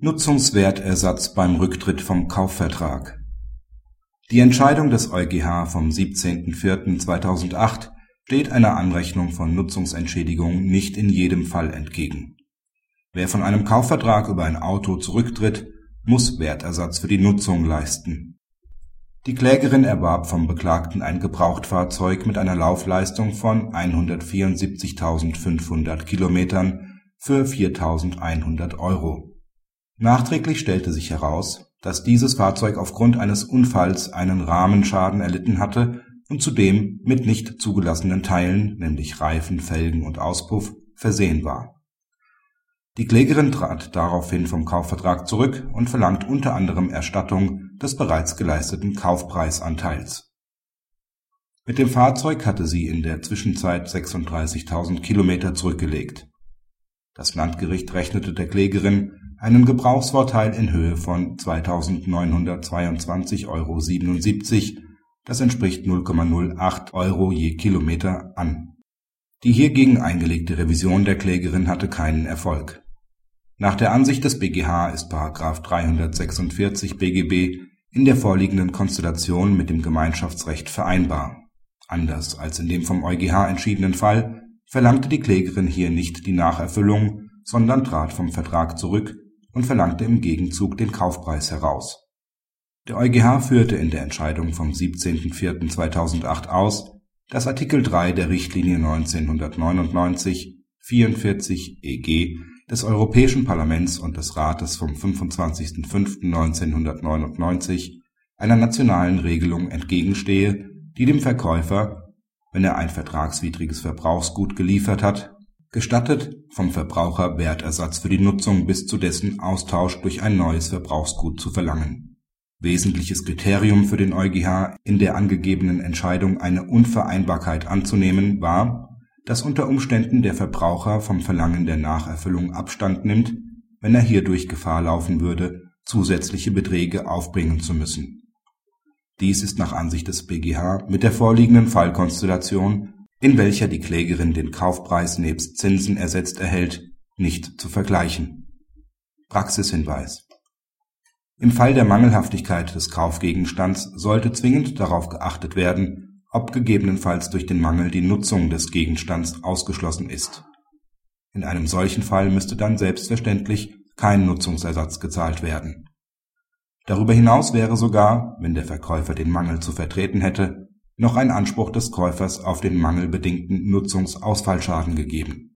Nutzungswertersatz beim Rücktritt vom Kaufvertrag Die Entscheidung des EuGH vom 17.04.2008 steht einer Anrechnung von Nutzungsentschädigungen nicht in jedem Fall entgegen. Wer von einem Kaufvertrag über ein Auto zurücktritt, muss Wertersatz für die Nutzung leisten. Die Klägerin erwarb vom Beklagten ein Gebrauchtfahrzeug mit einer Laufleistung von 174.500 Kilometern für 4.100 Euro Nachträglich stellte sich heraus, dass dieses Fahrzeug aufgrund eines Unfalls einen Rahmenschaden erlitten hatte und zudem mit nicht zugelassenen Teilen nämlich Reifen, Felgen und Auspuff versehen war. Die Klägerin trat daraufhin vom Kaufvertrag zurück und verlangt unter anderem Erstattung des bereits geleisteten Kaufpreisanteils. Mit dem Fahrzeug hatte sie in der Zwischenzeit 36.000 Kilometer zurückgelegt. Das Landgericht rechnete der Klägerin einen Gebrauchsvorteil in Höhe von 2.922,77 Euro das entspricht 0,08 Euro je Kilometer) an. Die hiergegen eingelegte Revision der Klägerin hatte keinen Erfolg. Nach der Ansicht des BgH ist § 346 BGB in der vorliegenden Konstellation mit dem Gemeinschaftsrecht vereinbar. Anders als in dem vom EuGH entschiedenen Fall verlangte die Klägerin hier nicht die Nacherfüllung, sondern trat vom Vertrag zurück und verlangte im Gegenzug den Kaufpreis heraus. Der EuGH führte in der Entscheidung vom 17.04.2008 aus, dass Artikel 3 der Richtlinie 1999/44/EG des Europäischen Parlaments und des Rates vom 25.05.1999 einer nationalen Regelung entgegenstehe, die dem Verkäufer, wenn er ein vertragswidriges Verbrauchsgut geliefert hat gestattet, vom Verbraucher Wertersatz für die Nutzung bis zu dessen Austausch durch ein neues Verbrauchsgut zu verlangen. Wesentliches Kriterium für den EuGH, in der angegebenen Entscheidung eine Unvereinbarkeit anzunehmen, war, dass unter Umständen der Verbraucher vom Verlangen der Nacherfüllung Abstand nimmt, wenn er hierdurch Gefahr laufen würde, zusätzliche Beträge aufbringen zu müssen. Dies ist nach Ansicht des BgH mit der vorliegenden Fallkonstellation in welcher die Klägerin den Kaufpreis nebst Zinsen ersetzt erhält, nicht zu vergleichen. Praxishinweis Im Fall der Mangelhaftigkeit des Kaufgegenstands sollte zwingend darauf geachtet werden, ob gegebenenfalls durch den Mangel die Nutzung des Gegenstands ausgeschlossen ist. In einem solchen Fall müsste dann selbstverständlich kein Nutzungsersatz gezahlt werden. Darüber hinaus wäre sogar, wenn der Verkäufer den Mangel zu vertreten hätte noch ein Anspruch des Käufers auf den mangelbedingten Nutzungsausfallschaden gegeben